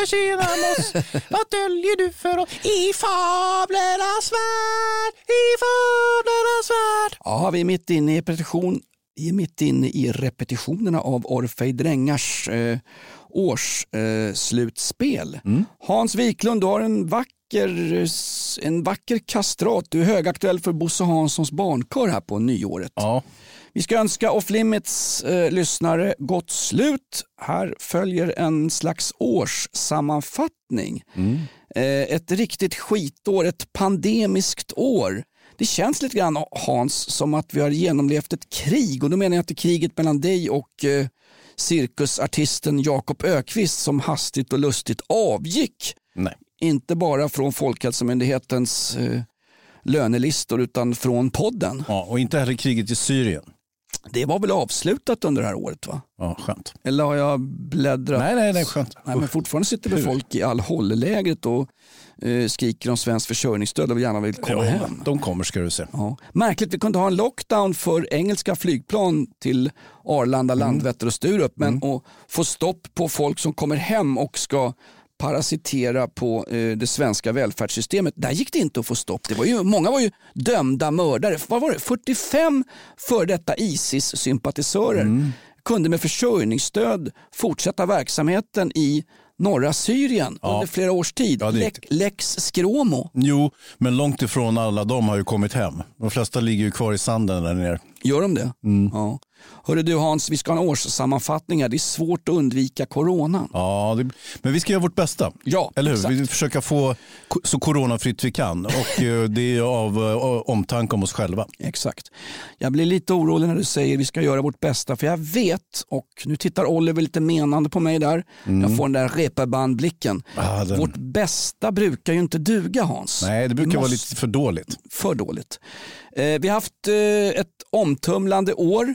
Hej Uggla tjena Moss, vad döljer du för oss i fablernas värld, i fablernas värld? Ja, vi är mitt inne i repetition. Vi är mitt inne i repetitionerna av Orfej Drängars eh, årsslutspel. Eh, Hans Wiklund, du har en vacker, en vacker kastrat. Du är högaktuell för Bosse Hanssons barnkör här på nyåret. Ja. Vi ska önska Off Limits eh, lyssnare gott slut. Här följer en slags årssammanfattning. Eh, ett riktigt skitår, ett pandemiskt år. Det känns lite grann Hans som att vi har genomlevt ett krig och då menar jag inte kriget mellan dig och eh, cirkusartisten Jakob Ökvist som hastigt och lustigt avgick. Nej. Inte bara från Folkhälsomyndighetens eh, lönelistor utan från podden. Ja, och inte heller kriget i Syrien. Det var väl avslutat under det här året va? Ja, skönt. Eller har jag bläddrat? Nej, nej, nej, skönt. Nej, men fortfarande sitter det folk i all hållägret och eh, skriker om svenskt försörjningsstöd och gärna vill komma Ja, hem. de kommer ska du se. Ja. Märkligt, vi kunde ha en lockdown för engelska flygplan till Arlanda, Mm. Landvetter och Sturup men att få stopp på folk som kommer hem och ska parasitera på eh, det svenska välfärdssystemet. Där gick det inte att få stopp. Det var ju, många var ju dömda mördare. Vad var det? 45 för detta ISIS-sympatisörer Mm. kunde med försörjningsstöd fortsätta verksamheten i norra Syrien under flera års tid. Ja, Lex, Lex Skråmo. Jo, men långt ifrån alla de har ju kommit hem. De flesta ligger ju kvar i sanden där nere. Gör de det? Ja. Hörru du Hans, vi ska ha en årssammanfattning här. Det är svårt att undvika coronan. Ja, det, men vi ska göra vårt bästa. Ja, Eller hur? exakt. Vi försöker få ko- så coronafritt vi kan. Och eh, det är av eh, omtanke om oss själva. Exakt. Jag blir lite orolig när du säger vi ska göra vårt bästa för jag vet, och nu tittar Oliver lite menande på mig där, jag får den där reeperbandblicken. Ah, den- Vårt bästa brukar ju inte duga Hans. Nej, det brukar Vi vara måste- lite för dåligt. för dåligt. Eh, vi har haft eh, ett omtumlande år,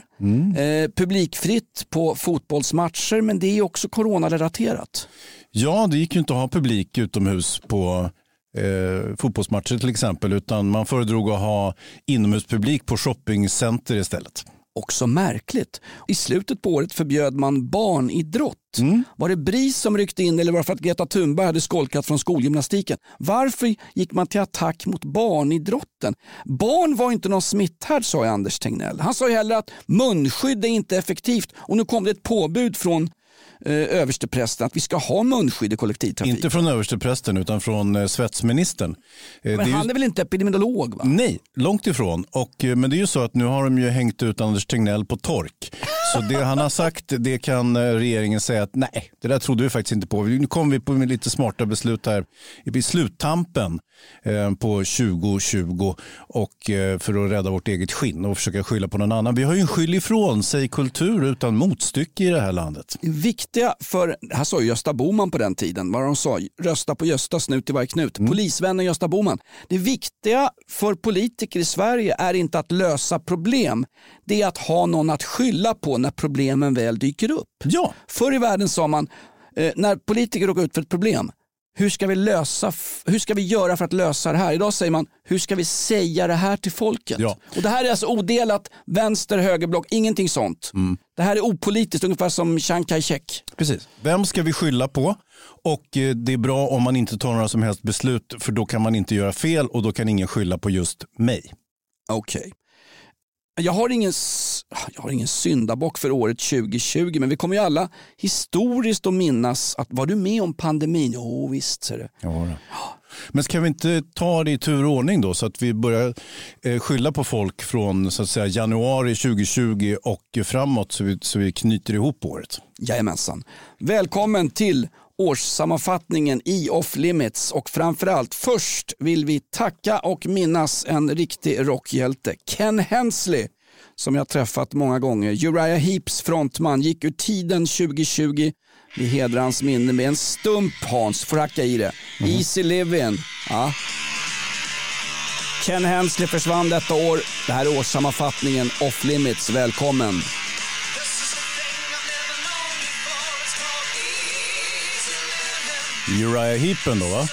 eh, publikfritt på fotbollsmatcher men det är också coronarelaterat. Ja, det gick ju inte att ha publik utomhus på eh, fotbollsmatcher till exempel. Utan man föredrog att ha inomhuspublik på shoppingcenter istället. Också märkligt. I slutet på året förbjöd man barnidrott. Var det BRIS som ryckte in eller var det för att Greta Thunberg hade skolkat från skolgymnastiken? Varför gick man till attack mot barnidrotten? Barn var inte någon smitthärd sa Anders Tegnell. Han sa ju heller att munskydd är inte effektivt och nu kom det ett påbud från eh, översteprästen att vi ska ha munskydd i kollektivtrafik. Inte från översteprästen utan från eh, svetsministern. Eh, Men är ju- han är väl inte epidemiolog? Va? Nej, långt ifrån. Och, eh, men det är ju så att nu har de ju hängt ut Anders Tegnell på tork. Så det han har sagt, det kan eh, regeringen säga att nej, det där trodde vi faktiskt inte på. Nu kommer vi på med lite smarta beslut här i sluttampen eh, på 2020 och eh, för att rädda vårt eget skinn och försöka skylla på någon annan. Vi har ju en skyll ifrån sig kultur utan motstycke i det här landet. Det viktiga för, här sa ju Gösta Boman på den tiden, vad de sa, rösta på Gösta, snut i varje knut. Polisvännen Gösta Boman. Det viktiga för politiker i Sverige är inte att lösa problem, det är att ha någon att skylla på när problemen väl dyker upp. Ja, Förr i världen sa man, eh, när politiker råkar ut för ett problem, hur ska, vi lösa, hur ska vi göra för att lösa det här? Idag säger man, hur ska vi säga det här till folket? Ja. Och Det här är alltså odelat vänster, högerblock, ingenting sånt. Det här är opolitiskt, ungefär som Chiang Kai-shek. precis. Vem ska vi skylla på? Och eh, det är bra om man inte tar några som helst beslut för då kan man inte göra fel och då kan ingen skylla på just mig. Okej. Jag har ingen, jag har ingen syndabock för året 2020 men vi kommer ju alla historiskt att minnas att var du med om pandemin? Jo visst ser du. Ja. Men ska vi inte ta det i tur och ordning då så att vi börjar eh, skylla på folk från så att säga, januari 2020 och framåt så vi, så vi knyter ihop året? Jajamensan. Välkommen till årssammanfattningen i Off Limits och framförallt först vill vi tacka och minnas en riktig rockhjälte, Ken Hensley som jag träffat många gånger. Uriah Heeps frontman gick ur tiden 2020. Vi hedrar hans minne med en stump Hans, får hacka i det. Easy living. Ja. Ken Hensley försvann detta år. Det här är årssammanfattningen Off Limits. Välkommen. Uriah Heepen då va?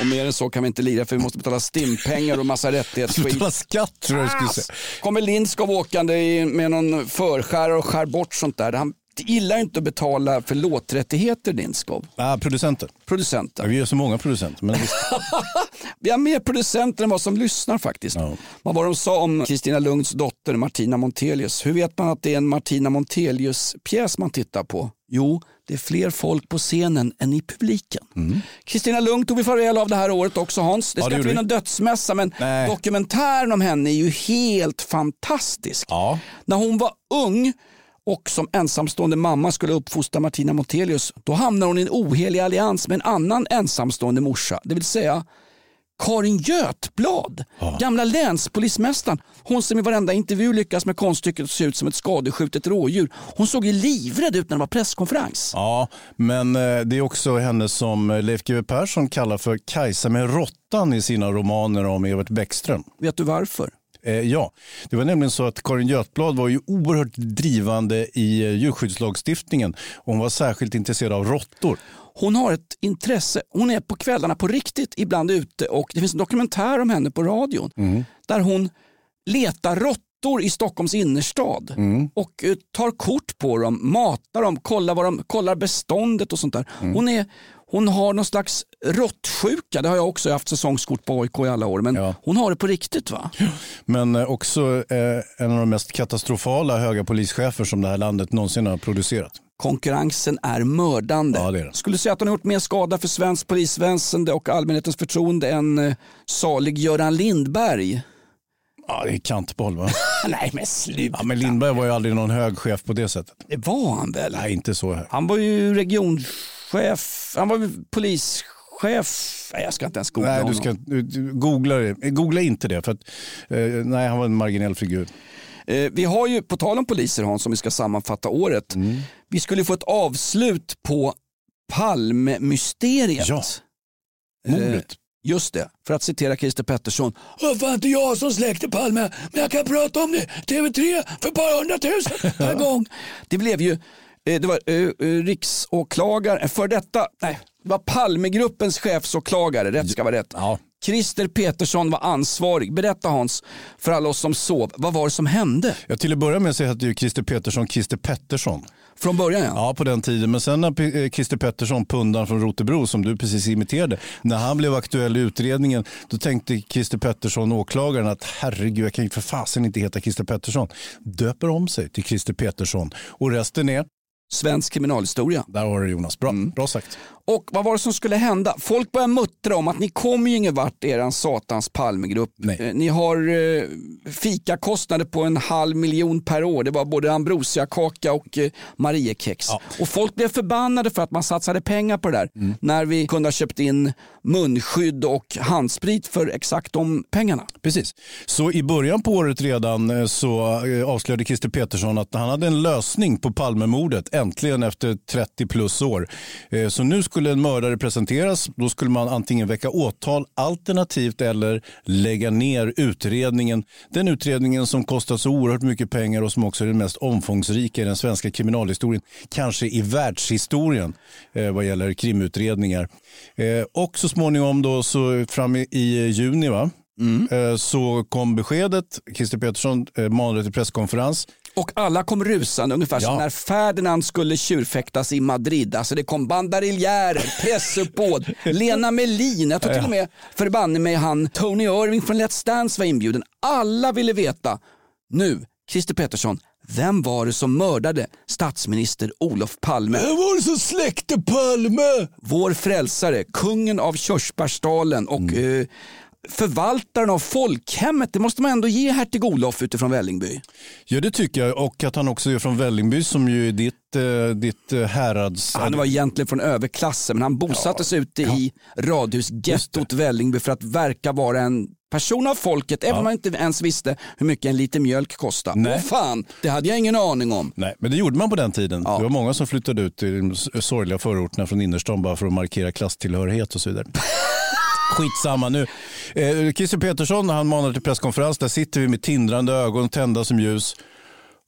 Och mer än så kan vi inte lira för vi måste betala stimpengar och massa rättighetsskit. Betala skatt tror jag du skulle säga. Kommer Lindskov åkande med någon förskärare och skär bort sånt där. Han gillar inte att betala för låträttigheter Lindskov. Ah, producenter. Ja, Producenten. vi är så många producenter. Men visst. Vi har mer producenter än vad som lyssnar faktiskt. Ja. Vad var de sa om Kristina Lunds dotter Martina Montelius? Hur vet man att det är en Martina Montelius-pjäs man tittar på? Jo, det är fler folk på scenen än i publiken. Kristina Lund tog vi farväl av det här året också Hans. Det Mm. Ja, ska det inte bli någon dödsmässa men Nej. dokumentären om henne är ju helt fantastisk. Ja. När hon var ung och som ensamstående mamma skulle uppfostra Martina Montelius, då hamnar hon i en ohelig allians med en annan ensamstående morsa, det vill säga Karin Götblad, gamla länspolismästaren. Hon som i varenda intervju lyckas med konststycket att se ut som ett skadeskjutet rådjur. Hon såg ju livrädd ut när det var presskonferens. ja, men eh, det är också henne som Leif GW Persson kallar för Kajsa med råttan i sina romaner om Evert Bäckström. Vet du varför? Eh, ja, det var nämligen så att Karin Götblad var ju oerhört drivande i eh, djurskyddslagstiftningen. Och hon var särskilt intresserad av råttor. Hon har ett intresse. Hon är på kvällarna på riktigt ibland ute och det finns en dokumentär om henne på radion där hon letar råttor i Stockholms innerstad och eh, tar kort på dem, matar dem, kollar, vad de, kollar beståndet och sånt där. Hon, är, hon har någon slags råttsjuka, det har jag också haft säsongskort på AIK i alla år, men Ja. hon har det på riktigt va? Men eh, också eh, en av de mest katastrofala höga polischefer som det här landet någonsin har producerat. Konkurrensen är mördande. Ja, det är den. Skulle säga att hon har gjort mer skada för svensk polisväsende och allmänhetens förtroende än eh, salig Göran Lindberg. Ja, det är kantboll va? Nej men sluta. Ja, men Lindberg var ju aldrig någon hög chef på det sättet. Det var han väl? Nej, inte så hög. Han var ju regionchef, han var ju polischef. Nej, jag ska inte ens googla Nej, du honom. ska du, du, googla, det. googla inte det. För att, eh, nej, han var en marginell figur. Eh, vi har ju, på tal om poliser Hans, om vi ska sammanfatta året. Mm. Vi skulle få ett avslut på Palmemysteriet. Ja. Mordet. Just det, för att citera Christer Pettersson. Det var inte jag som släckte Palme, men jag kan prata om det. TV3 för ett par hundratusen per gång. Det blev ju, eh, det var eh, eh, riksåklagare, för detta, nej, det var Palmegruppens chefsåklagare, rätt ska vara rätt. Ja. Christer Petersson var ansvarig. Berätta Hans, för alla oss som sov, vad var det som hände? Ja, till att börja med så hette ju Christer Pettersson Christer Pettersson. Från början ja. Ja, på den tiden. Men sen när eh, Christer Pettersson, pundan från Rotebro, som du precis imiterade, när han blev aktuell i utredningen, då tänkte Christer Pettersson, åklagaren, att herregud, jag kan ju för fasen inte heta Christer Pettersson. Döper om sig till Christer Pettersson. Och resten är, Svensk kriminalhistoria. där har du Jonas, bra, Mm. bra sagt. Och vad var det som skulle hända? Folk börjar muttra om att ni kommer ju ingen vart er satans Palmegrupp. Nej. Eh, Ni har eh, fikakostnader på en halv miljon per år. Det var både ambrosiakaka och eh, Mariekex. Ja. Och folk blev förbannade för att man satsade pengar på det där. Mm. När vi kunde ha köpt in munskydd och handsprit för exakt de pengarna. Precis. Så i början på året redan eh, så eh, avslöjade Christer Petersson att han hade en lösning på Palmemordet, äntligen efter 30 plus år. Så nu skulle en mördare presenteras. Då skulle man antingen väcka åtal alternativt eller lägga ner utredningen. Den utredningen som kostat så oerhört mycket pengar och som också är den mest omfångsrika i den svenska kriminalhistorien. Kanske i världshistorien eh, vad gäller krimutredningar. Eh, Och så småningom då så fram i, i juni va? Eh, så kom beskedet. Christer Petersson eh, manade till presskonferens. Och alla kom rusande, ungefär som Ja. när Ferdinand skulle tjurfäktas i Madrid. Alltså det kom bandarilljärer, pressuppbåd, Lena Melin, jag tror till och med förbanne mig han Tony Irving från Let's Dance var inbjuden. Alla ville veta. Nu, Christer Pettersson, vem var det som mördade statsminister Olof Palme? Vem var det som släckte Palme? Vår frälsare, kungen av körsbärsdalen och eh, förvaltaren av folkhemmet, det måste man ändå ge hertig Olof utifrån Vällingby. Ja det tycker jag och att han också är från Vällingby som ju är ditt, eh, ditt eh, härads... Han var egentligen från överklassen men han bosatte sig ute i radhusgettot Vällingby för att verka vara en person av folket, även om man inte ens visste hur mycket en liter mjölk kostade. Nej. Åh fan, det hade jag ingen aning om. Nej, men det gjorde man på den tiden. Ja. Det var många som flyttade ut i de sorgliga förorterna från innerstan bara för att markera klasstillhörighet och så vidare. Skitsamma nu. Eh, Christer Petersson han manar till presskonferens. Där sitter vi med tindrande ögon tända som ljus.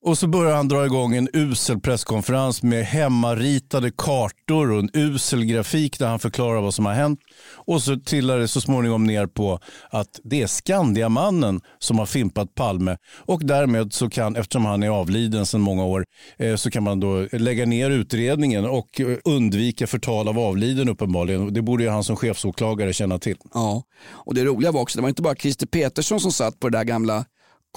Och så börjar han dra igång en usel presskonferens med hemmaritade kartor och en usel grafik där han förklarar vad som har hänt. Och så trillar det så småningom ner på att det är Skandiamannen som har fimpat Palme. Och därmed så kan, eftersom han är avliden sedan många år, eh, så kan man då lägga ner utredningen och eh, undvika förtal av avliden uppenbarligen. Det borde ju han som chefsåklagare känna till. Ja, och det roliga var också, det var inte bara Christer Petersson som satt på det där gamla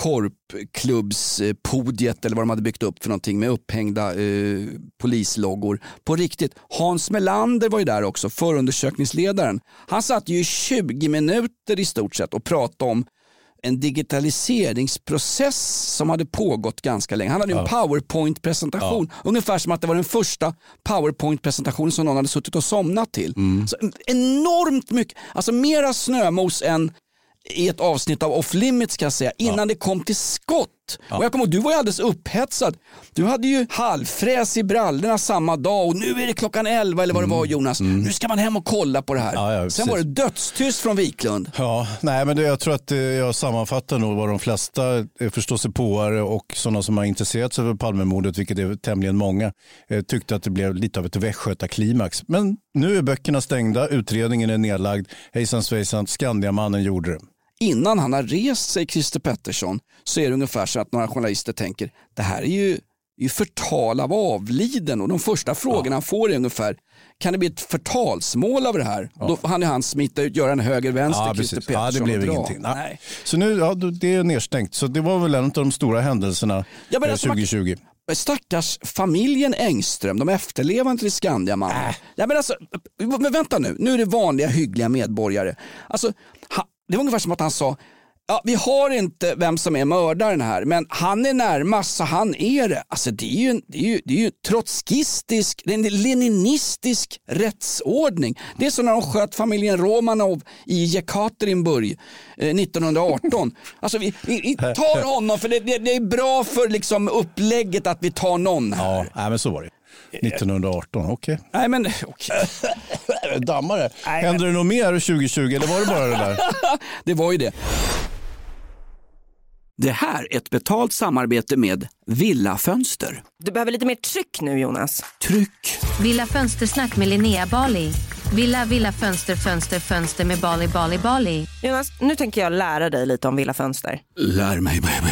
korpklubbspodiet eller vad de hade byggt upp för någonting med upphängda eh, polisloggor. På riktigt, Hans Melander var ju där också, förundersökningsledaren. Han satt ju i 20 minuter i stort sett och pratade om en digitaliseringsprocess som hade pågått ganska länge. Han hade ju en powerpoint-presentation, ungefär som att det var den första powerpoint-presentationen som någon hade suttit och somnat till. Så enormt mycket, alltså mera snömos än i ett avsnitt av Off Limits kan jag säga, innan det kom till skott. Och jag kommer ihåg, du var ju alldeles upphetsad. Du hade ju halvfräs i brallorna samma dag och nu är det klockan 11 eller vad det var Jonas. Nu ska man hem och kolla på det här. Ja, ja, Sen precis. var det dödstyst från Wiklund. Ja, nej, men det, jag tror att eh, jag sammanfattar nog vad de flesta eh, förståsigpåare och sådana som har intresserat sig för Palmemordet, vilket är tämligen många, eh, tyckte att det blev lite av ett västgötaklimax. Men nu är böckerna stängda, utredningen är nedlagd, hejsan svejsan, Skandiamannen gjorde det. Innan han har rest sig, Christer Pettersson, så är det ungefär så att några journalister tänker, det här är ju, är ju förtal av avliden och de första frågorna han får är ungefär, kan det bli ett förtalsmål av det här? Då får han smita ut, göra en höger-vänster, Ja, Christer precis. Ja, det Pettersson blev och dra. ingenting. Ja. Nej. Så nu, ja, det är nedstängt. Så det var väl en av de stora händelserna Ja, men eh, alltså, 2020. Stackars familjen Engström, de efterlevande till Skandiamannen. Äh. Ja, men alltså, men vänta nu, nu är det vanliga hyggliga medborgare. Alltså, det var ungefär som att han sa, ja, vi har inte vem som är mördaren här, men han är närmast så han är det. Alltså, det är ju en, det är ju, det är ju trotskistisk, det är en leninistisk rättsordning. Det är som när de sköt familjen Romanov i Jekaterinburg eh, 1918. Alltså, vi, vi, vi tar honom för det, det, det är bra för liksom upplägget att vi tar någon här. Ja, men så var det. 1918, okej. Nej men okej, Dammare. Händer det något mer 2020 eller var det bara det där? det var ju det. Det här är ett betalt samarbete med Villa Fönster. Du behöver lite mer tryck nu Jonas. Tryck! Villa Fönstersnack med Linnea Bali. Villa, villa, fönster, fönster, fönster med Bali, Bali, Bali. Jonas, nu tänker jag lära dig lite om Villa Fönster. Lär mig baby.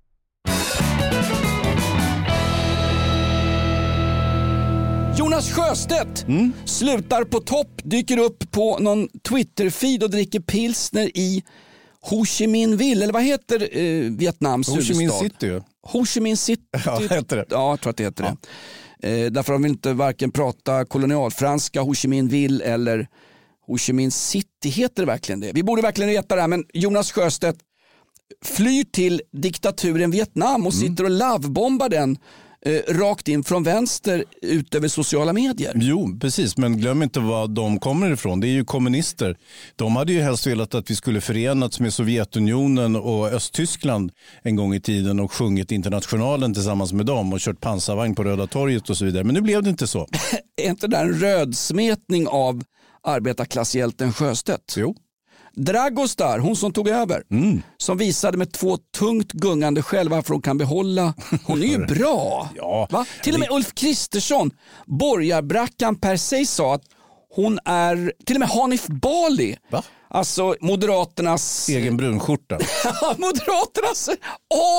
Jonas Sjöstedt slutar på topp, dyker upp på någon Twitter-feed och dricker pilsner i Ho Chi Minh Ville, eller vad heter eh, Vietnams Ho Chi Minh huvudstad? City. Ho Chi Minh City. Ja, heter det. Ja, jag tror att det heter det. Eh, därför de vill inte varken prata kolonialfranska, Ho Chi Minh Ville eller Ho Chi Minh City. Heter det verkligen det? Vi borde verkligen veta det här, men Jonas Sjöstedt flyr till diktaturen Vietnam och sitter och lovebombar den eh, rakt in från vänster ut över sociala medier. Jo, precis. Men glöm inte var de kommer ifrån. Det är ju kommunister. De hade ju helst velat att vi skulle förenats med Sovjetunionen och Östtyskland en gång i tiden och sjungit Internationalen tillsammans med dem och kört pansarvagn på Röda torget och så vidare. Men nu blev det inte så. Är inte det där en rödsmetning av arbetarklasshjälten Sjöstedt? Jo. Dragostar, hon som tog över, som visade med två tungt gungande skäl varför hon kan behålla. Hon är ju bra. Ja. Va? Till och med Ulf Kristersson, borgarbrackan per se sa att hon är, till och med Hanif Bali, Va? Alltså Moderaternas Egen brunskjorta. Moderaternas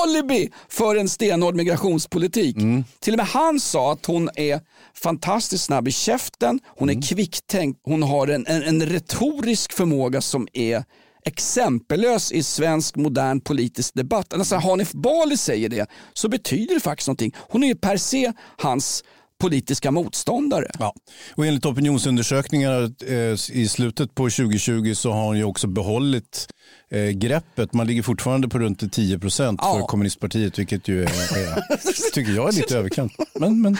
alibi för en stenhård migrationspolitik. Till och med han sa att hon är fantastiskt snabb i käften, hon är kvicktänkt, hon har en, en, en retorisk förmåga som är exempellös i svensk modern politisk debatt. Alltså Hanif Bali säger det så betyder det faktiskt någonting. Hon är ju per se hans politiska motståndare. Ja. Och enligt opinionsundersökningar eh, i slutet på 2020 så har hon ju också behållit eh, greppet. Man ligger fortfarande på runt 10 procent för Ja. kommunistpartiet, vilket ju är, är, tycker jag är lite överkant. Men, men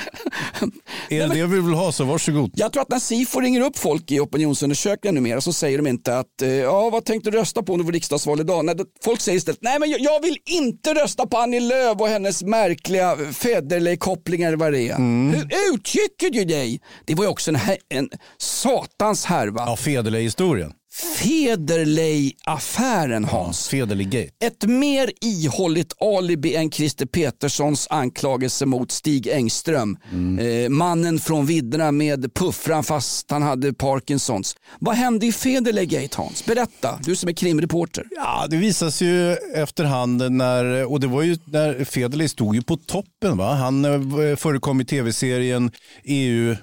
är det det vi vill ha så varsågod. Jag tror att när Sifo ringer upp folk i opinionsundersökningar numera så säger de inte att eh, ja, vad tänkte du rösta på om det var riksdagsval idag? Nej, folk säger istället nej men jag, jag vill inte rösta på Annie Lööf och hennes märkliga Federley-kopplingar vad det är. Hur uttrycker du dig? Det var ju också en, en satans härva. Ja, Federley-historien. Federley-affären Hans. Federley-gate. Ett mer ihålligt alibi än Christer Peterssons anklagelse mot Stig Engström. Eh, mannen från vidderna med puffran fast han hade Parkinsons. Vad hände i Federley-gate Hans? Berätta, du som är krimreporter. Ja, det visas ju efterhand när, och det var ju när Federley stod ju på toppen. Va? Han eh, förekom i tv-serien EU,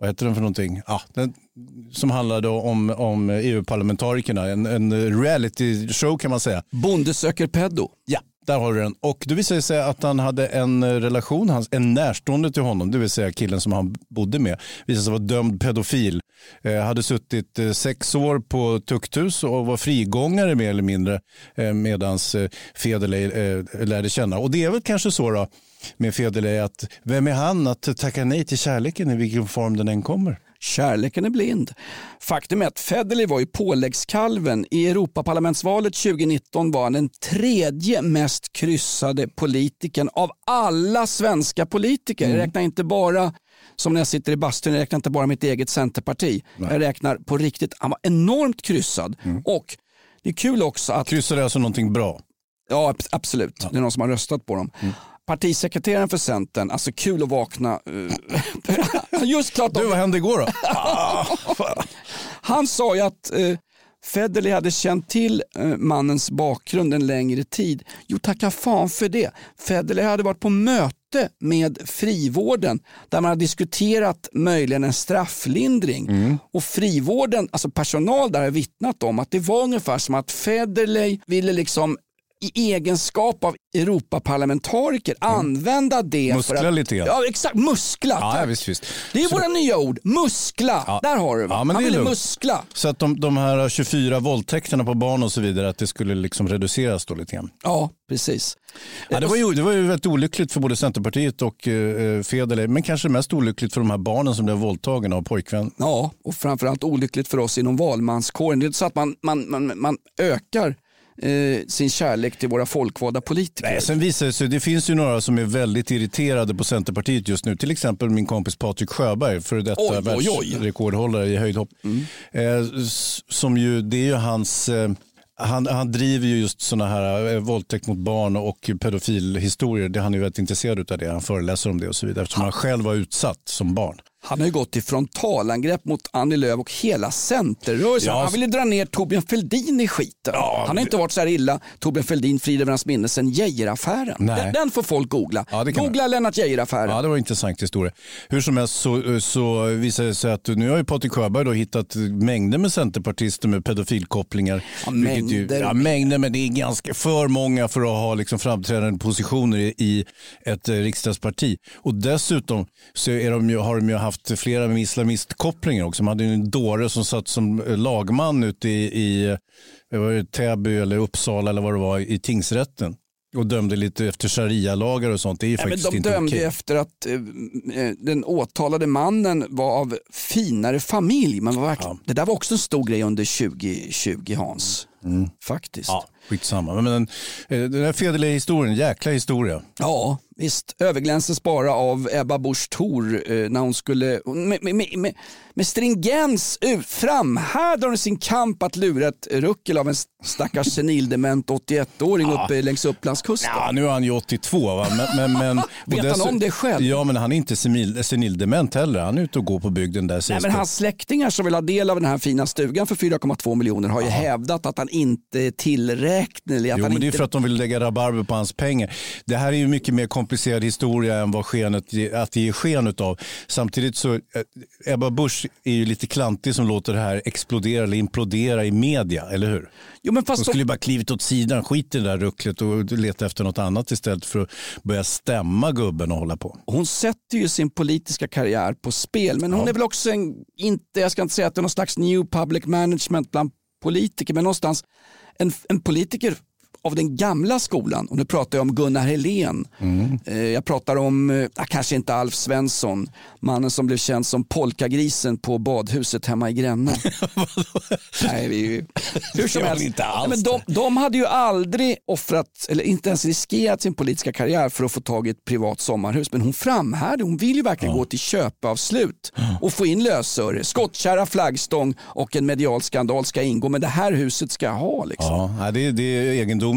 vad heter den för någonting? Ja, den, som handlade om, om EU-parlamentarikerna. En, en reality show kan man säga. Bonde söker pedo. Ja, där har du den. Och det visade sig att han hade en relation, hans- en närstående till honom, det vill säga killen som han bodde med, visade sig vara dömd pedofil. Eh, hade suttit eh, sex år på tukthus och var frigångare mer eller mindre eh, medans eh, Federley eh, lärde känna. Och det är väl kanske så då med Federley att vem är han att tacka nej till kärleken i vilken form den än kommer? Kärleken är blind. Faktum är att Federley var ju påläggskalven. I Europaparlamentsvalet 2019 var han den tredje mest kryssade politikern av alla svenska politiker. Jag räknar inte bara som när jag sitter i bastun, jag räknar inte bara mitt eget Centerparti. Jag räknar på riktigt, han var enormt kryssad. Och det är kul också att Kryssar alltså någonting bra? Ja, ab- absolut. Det är någon som har röstat på dem. Partisekreteraren för Centern, alltså kul att vakna. eh, Just klart, Du, vad hände igår då? han sa ju att eh, Federley hade känt till eh, mannens bakgrund en längre tid. Jo, tacka fan för det. Federley hade varit på möte med frivården där man hade diskuterat möjligen en strafflindring. Och frivården, alltså personal där har vittnat om att det var ungefär som att Federley ville liksom i egenskap av Europaparlamentariker använda det. Muskla för att, lite grann. Ja, exakt. Muskla. Ja, visst, visst. Det är Så- våra nya ord. Muskla. Ja. Där har du va? Ja, men Han det ville muskla. Så att de, de här 24 våldtäkterna på barn och så vidare, att det skulle liksom reduceras då lite grann. Ja, precis. Ja, det, var ju, det var ju väldigt olyckligt för både Centerpartiet och eh, Federley, men kanske mest olyckligt för de här barnen som blev våldtagna av pojkvän. Ja, och framförallt olyckligt för oss inom valmanskåren. Det är inte så att man, man, man, man ökar eh, sin kärlek till våra folkvalda politiker. Nej, sen visar det sig, det finns ju några som är väldigt irriterade på Centerpartiet just nu. Till exempel min kompis Patrik Sjöberg, före detta Oj, världsrekordhållare i höjdhopp. Eh, s- som ju, det är ju hans, eh, Han, han driver ju just sådana här eh, våldtäkt mot barn och pedofilhistorier. Det, han är ju väldigt intresserad av det. Han föreläser om det och så vidare eftersom han själv var utsatt som barn. Han har ju gått till frontalangrepp mot Annie Lööf och hela Centerrörelsen. Ja. Han ville dra ner Torbjörn Fälldin i skiten. han har inte varit så här illa, Torbjörn Fälldin, frid över hans minne, sen Geijeraffären. Den, den får folk googla. Ja, googla Lennart Geijeraffären. Ja, det var en intressant historia. Hur som helst så, så visar det sig att nu har ju Patrik Sjöberg då hittat mängder med centerpartister med pedofilkopplingar. Ja, Vilket Ju, mängder. ja, mängder, men det är ganska för många för att ha liksom framträdande positioner i, i ett eh, riksdagsparti. Och dessutom så är de ju, har de ju haft flera med islamistkopplingar också. De hade ju en dåre som satt som eh, lagman ute i, i eh, det, Täby eller Uppsala eller vad det var i tingsrätten. Och dömde lite efter sharia-lagar och sånt. Det är ju Nej, men faktiskt de inte dömde okej. efter att eh, eh, den åtalade mannen var av finare familj. Men var verkligen, Det där var också en stor grej under 2020 Hans. Faktiskt. Mm. Ja, skitsamma. Men, men eh, den här Federley historien, jäkla historia. Ja, visst. Överglänses bara av Ebba Busch Thor eh, när hon skulle med, med, med, med, stringens framhärdar hon sin kamp att lura ett ruckel av en stackars senildement 81-åring uppe längs Upplandskusten. Ja, nu är han ju 82. Va? Men, men, Vet han om det själv? Ja, men han är inte senil, senildement heller. Han är ute och går på bygden där. Nej, men hans släktingar som vill ha del av den här fina stugan för 4,2 miljoner har ju hävdat att han inte är tillräknelig. Att Jo, han men det är för att de vill lägga rabarber på hans pengar. Det här är ju mycket mer komplicerad historia än vad skenet, att det ger sken av. Samtidigt så, eh, Ebba Busch är ju lite klantig som låter det här explodera eller implodera i media, eller hur? Jo, men De fast skulle de... ju bara klivit åt sidan, skit i det där rucklet och leta efter något annat istället för att börja stämma gubben och hålla på. Hon sätter ju sin politiska karriär på spel. Men hon är väl också en, inte, jag ska inte säga att det är någon slags new public management bland politiker, men någonstans en, en politiker av den gamla skolan. Och nu pratar jag om Gunnar Helén. Eh, Jag pratar om, eh, ja, kanske inte Alf Svensson, mannen som blev känd som polkagrisen på badhuset hemma i Gränna. Nej, vi, hur som helst. inte alls Ja, men de, de hade ju aldrig offrat, eller inte ens riskerat sin politiska karriär för att få tag i ett privat sommarhus. Men hon framhärdade, hon vill ju verkligen gå till köpavslut och få in lösöre. Skottkärra, flaggstång och en medial skandal ska ingå. Men det här huset ska jag ha. Liksom. Ja, nej, det, det är egendomligt.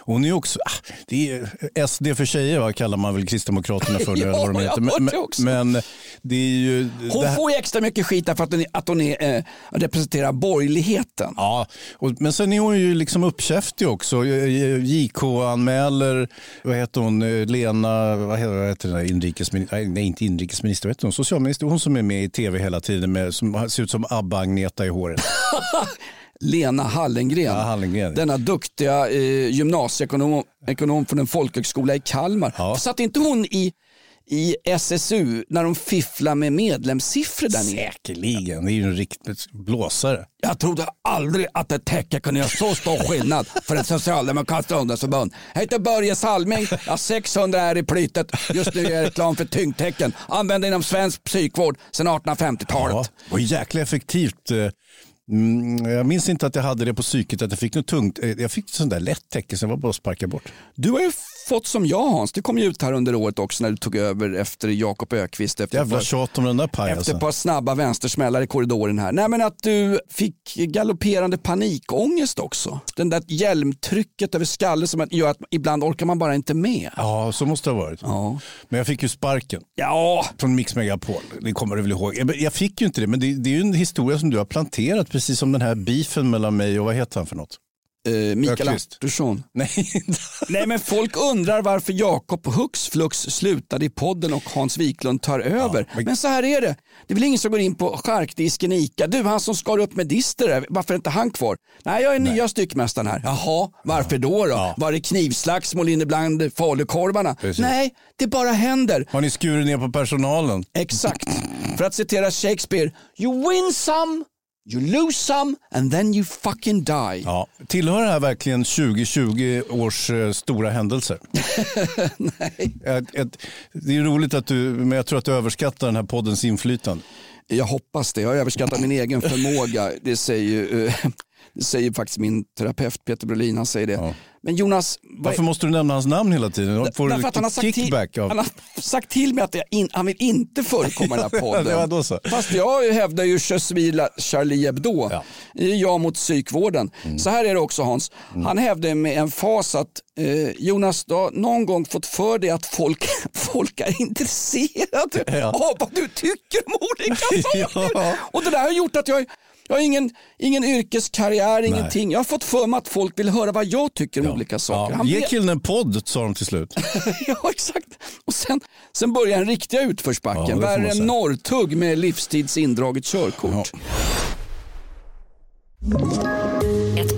Hon är också, ah, det är SD för tjejer va, kallar man väl Kristdemokraterna för nu. Ja, eller vad de heter. Men, men, men det är ju... Hon det här- får ju extra mycket skit därför att hon, är- att hon är, eh, representerar borgerligheten. Ja, och, men sen är hon ju liksom uppkäftig också. JK anmäler, vad heter hon, Eh, Lena, vad heter, vad heter den där inrikesminister, nej inte inrikesminister, vad heter hon, socialminister, hon som är med i tv hela tiden med, som ser ut som Abba-Agneta i håret. Lena Hallengren. Ja, Hallengren. Denna duktiga eh, gymnasieekonom ekonom från en folkhögskola i Kalmar. Ja. Satt inte hon i, i SSU när de fifflar med medlemssiffror där nere? Säkerligen, det är ju en riktig blåsare. Jag trodde aldrig att ett täcke kunde göra så stor skillnad för ett socialdemokratiskt ungdomsförbund. Jag heter Börje Salming, jag har 600 är i plytet. Just nu gör jag reklam för tyngdtecken. Använd inom svensk psykvård sedan 1850-talet. Ja, det var jäkla effektivt. Mm, jag minns inte att jag hade det på psyket, att jag fick något tungt. Eh, jag fick ett sånt där lätt täcke, sen var det bara att sparka bort. Du har ju fått som jag Hans, det kom ju ut här under året också när du tog över efter Jakob Ökvist efter, Jävla tjat om den där efter pajasen. ett par snabba vänstersmällar i korridoren här. Nej men att du fick galopperande panikångest också. Den där hjälmtrycket över skallen som gör att ibland orkar man bara inte med. Ja, så måste det ha varit. Ja. Men jag fick ju sparken. Ja, Från Mix Megapol, det kommer du väl ihåg? Jag fick ju inte det, men det, det är ju en historia som du har planterat, precis som den här beefen mellan mig och vad heter han för något? Eh, Mikael. Andersson. Nej, Nej men folk undrar varför Jakob hux flux slutade i podden och Hans Wiklund tar över. men- men... så här är det. Det är väl ingen som går in på charkdisken i Ica. Du, han som skar upp med dister varför är inte han kvar? Nej, jag är nya styckmästaren här. Jaha, varför då? då? Var det knivslagsmål inne bland falukorvarna? Precis. Nej, det bara händer. har ni skurit ner på personalen? Exakt. För att citera Shakespeare, you win some, you lose some and then you fucking die. Ja. Tillhör det här verkligen 2020 års eh, stora händelser? Nej. Ett, ett, det är roligt att du, men jag tror att du överskattar den här poddens inflytande. Jag hoppas det. Jag har överskattat min egen förmåga. Det säger ju... eh, Det säger faktiskt min terapeut Peter Brolin, han säger det. Men Jonas, Varför måste du nämna hans namn hela tiden? Får Därför att han har, sagt till, av... han har sagt till mig att jag in, han vill inte förekomma i den här podden. Så. Fast jag hävdar ju Je suis la Charlie Hebdo. Ja. Det är jag mot psykvården. Så här är det också Hans. Han hävdar med en fas att eh, Jonas, du har någon gång fått för dig att folk, folk är intresserade Ja. av vad du tycker om olika saker. Ja. Och det där har gjort att jag jag har ingen, ingen yrkeskarriär, ingenting. Jag har fått för mig att folk vill höra vad jag tycker om olika saker. Ja. Han Ge killen en podd, sa de till slut. ja, exakt. Och sen, sen börjar den riktiga Ja, utförsbacken. man Värre än norrtugg med livstids indraget körkort. Ett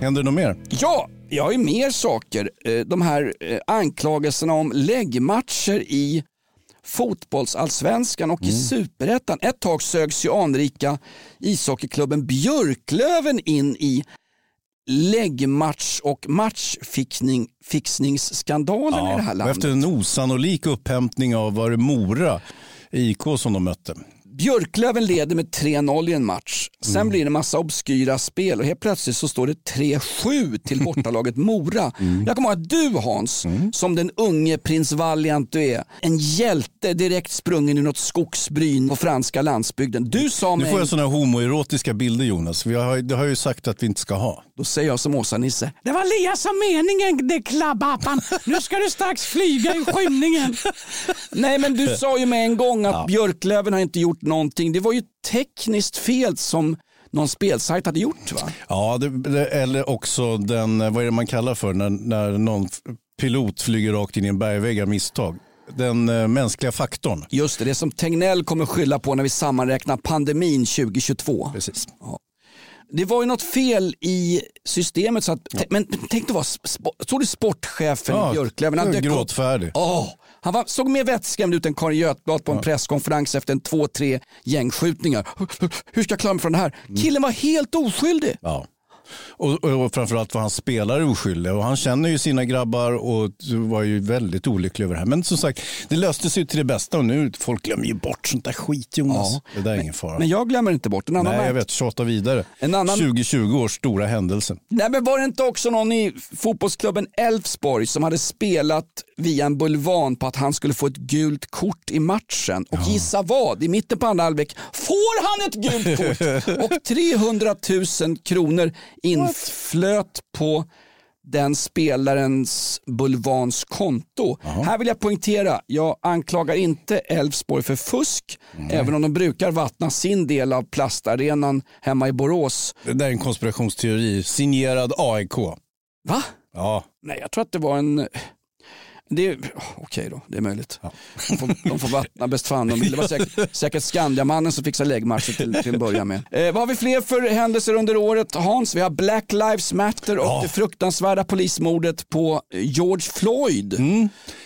Händer det något mer? Ja, jag har ju mer saker. Eh, De här eh, anklagelserna om läggmatcher i fotbollsallsvenskan och i superettan. Ett tag sögs ju anrika ishockeyklubben Björklöven in i läggmatch och matchfixningsskandalen i det här landet. efter en osannolik upphämtning av var det Mora IK som de mötte. Björklöven leder med 3-0 i en match. Sen Mm. blir det en massa obskyra spel och helt plötsligt så står det 3-7 till bortalaget Mora. Mm. Jag kommer ihåg att du Hans, som den unge prins Valiant du är, en hjälte direkt sprungen ur något skogsbryn på franska landsbygden. Du sa Nu mig, får jag sådana homoerotiska bilder Jonas. Vi har, det har jag ju sagt att vi inte ska ha. då säger jag som Åsa-Nisse, Det var Elias som meningen, det klabbappan. Nu ska du strax flyga i skymningen. nej men du sa ju med en gång att Björklöven har inte gjort någonting. Det var ju tekniskt fel som någon spelsajt hade gjort va? Ja, det, eller också den, vad är det man kallar för när, när någon pilot flyger rakt in i en bergvägg av misstag. Den eh, mänskliga faktorn. Just det, det som Tegnell kommer skylla på när vi sammanräknar pandemin 2022. Precis. Det var ju något fel i systemet. Så att, Men tänk dig sp- såg du sportchefen Ja, i Björklöven? Han gråtfärdig. Åh, han var, såg mer vettskrämd ut än Karin Götblad på en presskonferens efter en två, tre gängskjutningar. Hur ska jag klara mig från det här? Mm. Killen var helt oskyldig. Ja. Och, och, framförallt var hans spelare oskyldiga och han känner ju sina grabbar och var ju väldigt olycklig över det här. Men som sagt, det löste sig till det bästa och nu folk glömmer ju bort sånt där skit Jonas. Ja. Det där är ingen fara. Men jag glömmer inte bort en annan Nej, jag vet. Tjata vidare. En annan- 2020 års stora händelse. Nej men var det inte också någon i fotbollsklubben Elfsborg som hade spelat via en bulvan på att han skulle få ett gult kort i matchen? Och gissa vad? I mitten på andra halvlek får han ett gult kort! och 300 000 kronor inflöt på den spelarens bulvans konto. Här vill jag poängtera, jag anklagar inte Elfsborg för fusk, även om de brukar vattna sin del av plastarenan hemma i Borås. Det där är en konspirationsteori signerad AIK. Va? Ja, Nej, jag tror att det var en... Det är- Okej då, det är möjligt. De, får, de får vattna bäst fan de vill. Det var säkert, säkert Skandiamannen som fixade läggmatchen till, till att börja med. Eh, vad har vi fler för händelser under året Hans? Vi har Black Lives Matter och Ja. det fruktansvärda polismordet på George Floyd.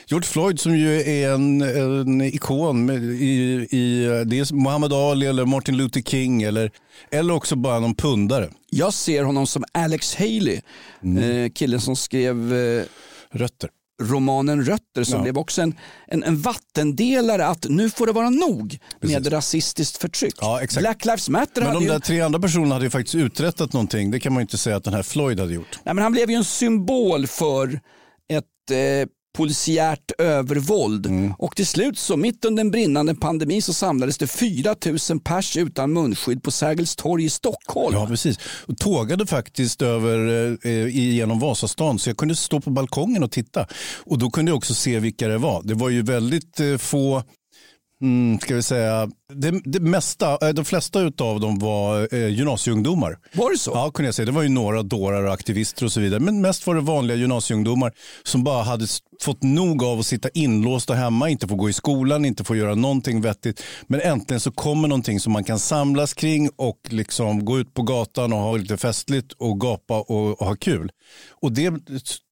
George Floyd som ju är en, en ikon i, i det är Muhammad Ali eller Martin Luther King eller, eller också bara någon pundare. Jag ser honom som Alex Haley, eh, killen som skrev eh, Rötter. Romanen Rötter som Ja. blev också en, en, en vattendelare att nu får det vara nog med rasistiskt förtryck. Ja. Black Lives Matter Men de ju, där tre andra personerna hade ju faktiskt uträttat någonting. Det kan man ju inte säga att den här Floyd hade gjort. nej, men han blev ju en symbol för ett eh, polisiärt övervåld. Mm. Och till slut så mitt under en brinnande pandemi så samlades det 4 000 pers utan munskydd på Sergels torg i Stockholm. Ja, precis. Och tågade faktiskt över eh, genom Vasastan så jag kunde stå på balkongen och titta. Och då kunde jag också se vilka det var. Det var ju väldigt eh, få mm, ska vi säga, det, det mesta, eh, de flesta utav dem var eh, gymnasieungdomar. Var det så? Ja, kunde jag säga. Det var ju några dårar och aktivister och så vidare. Men mest var det vanliga gymnasieungdomar som bara hade fått nog av att sitta inlåsta hemma, inte få gå i skolan, inte få göra någonting vettigt. Men äntligen så kommer någonting som man kan samlas kring och liksom gå ut på gatan och ha lite festligt och gapa och, och ha kul. Och det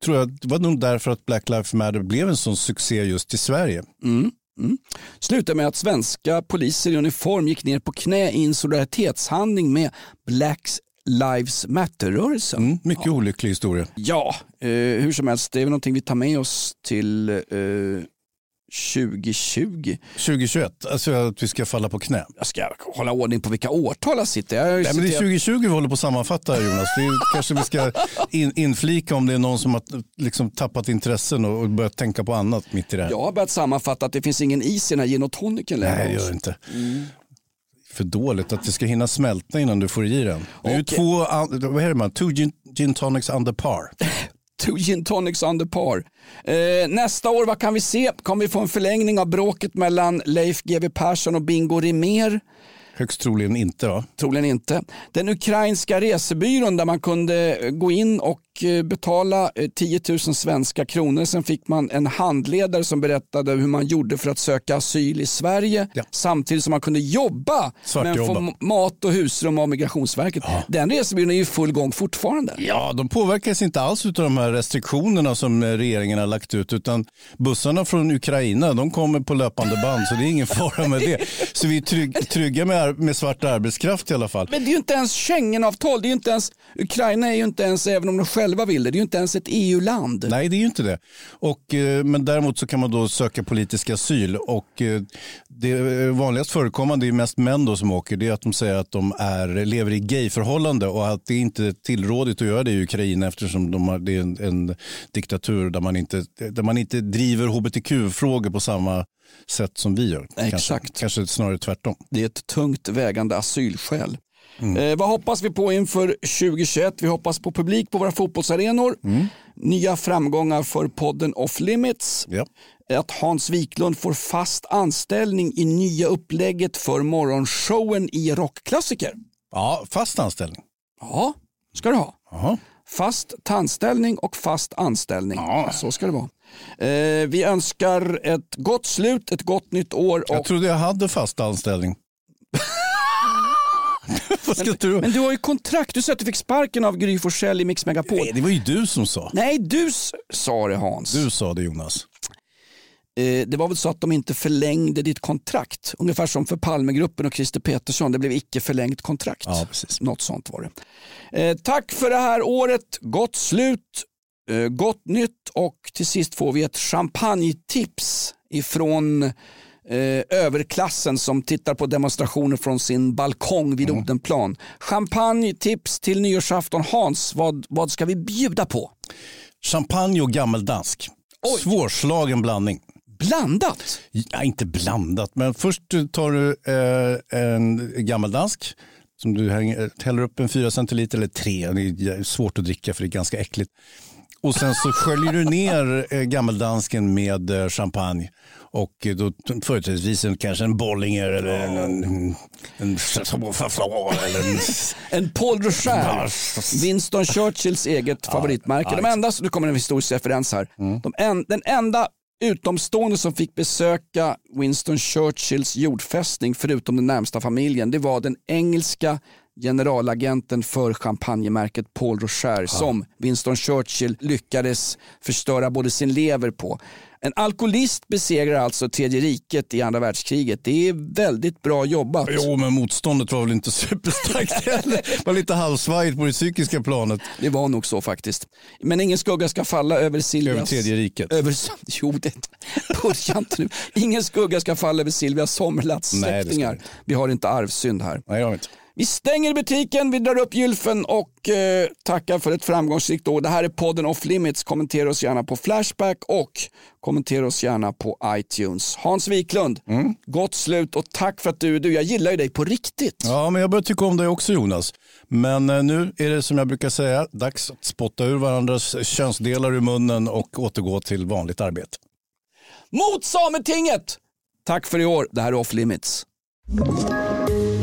tror jag det var nog därför att Black Lives Matter blev en sån succé just i Sverige. Mm. Mm. Slutade med att svenska poliser i uniform gick ner på knä i en solidaritetshandling med Black Lives Matter-rörelsen. Mm, mycket olycklig historia. Ja, eh, hur som helst, det är väl någonting vi tar med oss till eh, 2020. 2021, alltså att vi ska falla på knä. Jag ska hålla ordning på vilka årtal jag sitter. Jag ju Nej, men det är citerat- 2020 vi håller på att sammanfatta Jonas. Det är, kanske vi ska in, inflika om det är någon som har liksom tappat intressen och, och börjat tänka på annat mitt i det här. Jag har börjat sammanfatta att det finns ingen is i den här gin och tonicen längre. Nej, det gör det inte. För dåligt att det ska hinna smälta innan du får i den. Det är ju Okej. två, vad heter man, two gin, gin tonics under par. Two gin tonics under par. Eh, nästa år, vad kan vi se? Kommer vi få en förlängning av bråket mellan Leif GW Persson och Bingo Rimér? Högst troligen inte va? Troligen inte. Den ukrainska resebyrån där man kunde gå in och betala eh, 10 000 svenska kronor. Sen fick man en handledare som berättade hur man gjorde för att söka asyl i Sverige samtidigt som man kunde jobba men få Svartjobba. m- mat och husrum av Migrationsverket. Den resebyrån är ju full gång fortfarande. Ja, de påverkas inte alls av de här restriktionerna som eh, regeringen har lagt ut. Utan bussarna från Ukraina de kommer på löpande band så det är ingen fara med det. Så vi är trygg, trygga med, med svart arbetskraft i alla fall. Men det är ju inte ens Schengenavtal. Det är ju inte ens, Ukraina är ju inte ens, även om de själva vill det, det är ju inte ens ett EU-land. Nej, det är ju inte det. Och, eh, men däremot så kan man då söka politisk asyl. Och, eh, det vanligast förekommande är mest män då som åker. Det är att de säger att de är, lever i gayförhållande och att det inte är tillrådigt att göra det i Ukraina eftersom de har, det är en, en diktatur där man, inte, där man inte driver hbtq-frågor på samma sätt som vi gör. Kanske, Exakt. kanske snarare tvärtom. Det är ett tungt vägande asylskäl. Eh, vad hoppas vi på inför 2021? Vi hoppas på publik på våra fotbollsarenor. Nya framgångar för podden Off Limits. Att Hans Wiklund får fast anställning i nya upplägget för morgonshowen i Rockklassiker. Ja, fast anställning. Ja, ska du ha. Jaha. Fast tandställning och fast anställning. Så ska det vara. Eh, vi önskar ett gott slut, ett gott nytt år. Jag och- trodde jag hade fast anställning. Vad ska du? Men du har ju kontrakt. Du sa att du fick sparken av Gry Forssell i Mix Megapol. Nej, det var ju du som sa. Nej, du sa det Hans. Du sa det Jonas. Eh, det var väl så att de inte förlängde ditt kontrakt. Ungefär som för Palmegruppen och Christer Petersson. Det blev icke förlängt kontrakt. Ja, precis. Något sånt var det. Eh, tack för det här året. Gott slut, eh, gott nytt och till sist får vi ett champagnetips ifrån eh, överklassen som tittar på demonstrationer från sin balkong vid Odenplan. Champagnetips till nyårsafton. Hans, vad, vad ska vi bjuda på? Champagne och gammeldansk. Svårslagen blandning. Blandat? Ja, inte blandat, men först tar du eh, en gammeldansk som du hänger, häller upp en 4 centiliter eller 3. Det är svårt att dricka för det är ganska äckligt. Och sen så sköljer du ner eh, gammeldansken med eh, champagne. Och då företrädesvis en, kanske en Bollinger eller en, en, en, eller en En Paul Rocher, Winston Churchills eget favoritmärke. De enda, nu kommer en historisk referens här. De en, den enda utomstående som fick besöka Winston Churchills jordfästning förutom den närmsta familjen, det var den engelska generalagenten för champagnemärket Paul Rocher som Winston Churchill lyckades förstöra både sin lever på. En alkoholist besegrar alltså tredje riket i andra världskriget. Det är väldigt bra jobbat. Jo, men motståndet var väl inte superstarkt heller. Det var lite halvsvajigt på det psykiska planet. Det var nog så faktiskt. Men ingen skugga ska falla över Silvias... Över tredje riket. Över, jo, det börja inte nu. Ingen skugga ska falla över Silvias Sommerlatts släktingar. Vi har inte arvsynd här. Nej, jag inte. Vi stänger butiken, vi drar upp gylfen och eh, tackar för ett framgångsrikt år. Det här är podden Off Limits. Kommentera oss gärna på Flashback och kommentera oss gärna på iTunes. Hans Wiklund, Mm. gott slut och tack för att du är du. Jag gillar ju dig på riktigt. Ja, men jag börjar tycka om dig också Jonas. Men eh, nu är det som jag brukar säga, dags att spotta ur varandras könsdelar ur munnen och återgå till vanligt arbete. Mot Sametinget! Tack för i år. Det här är Off Limits.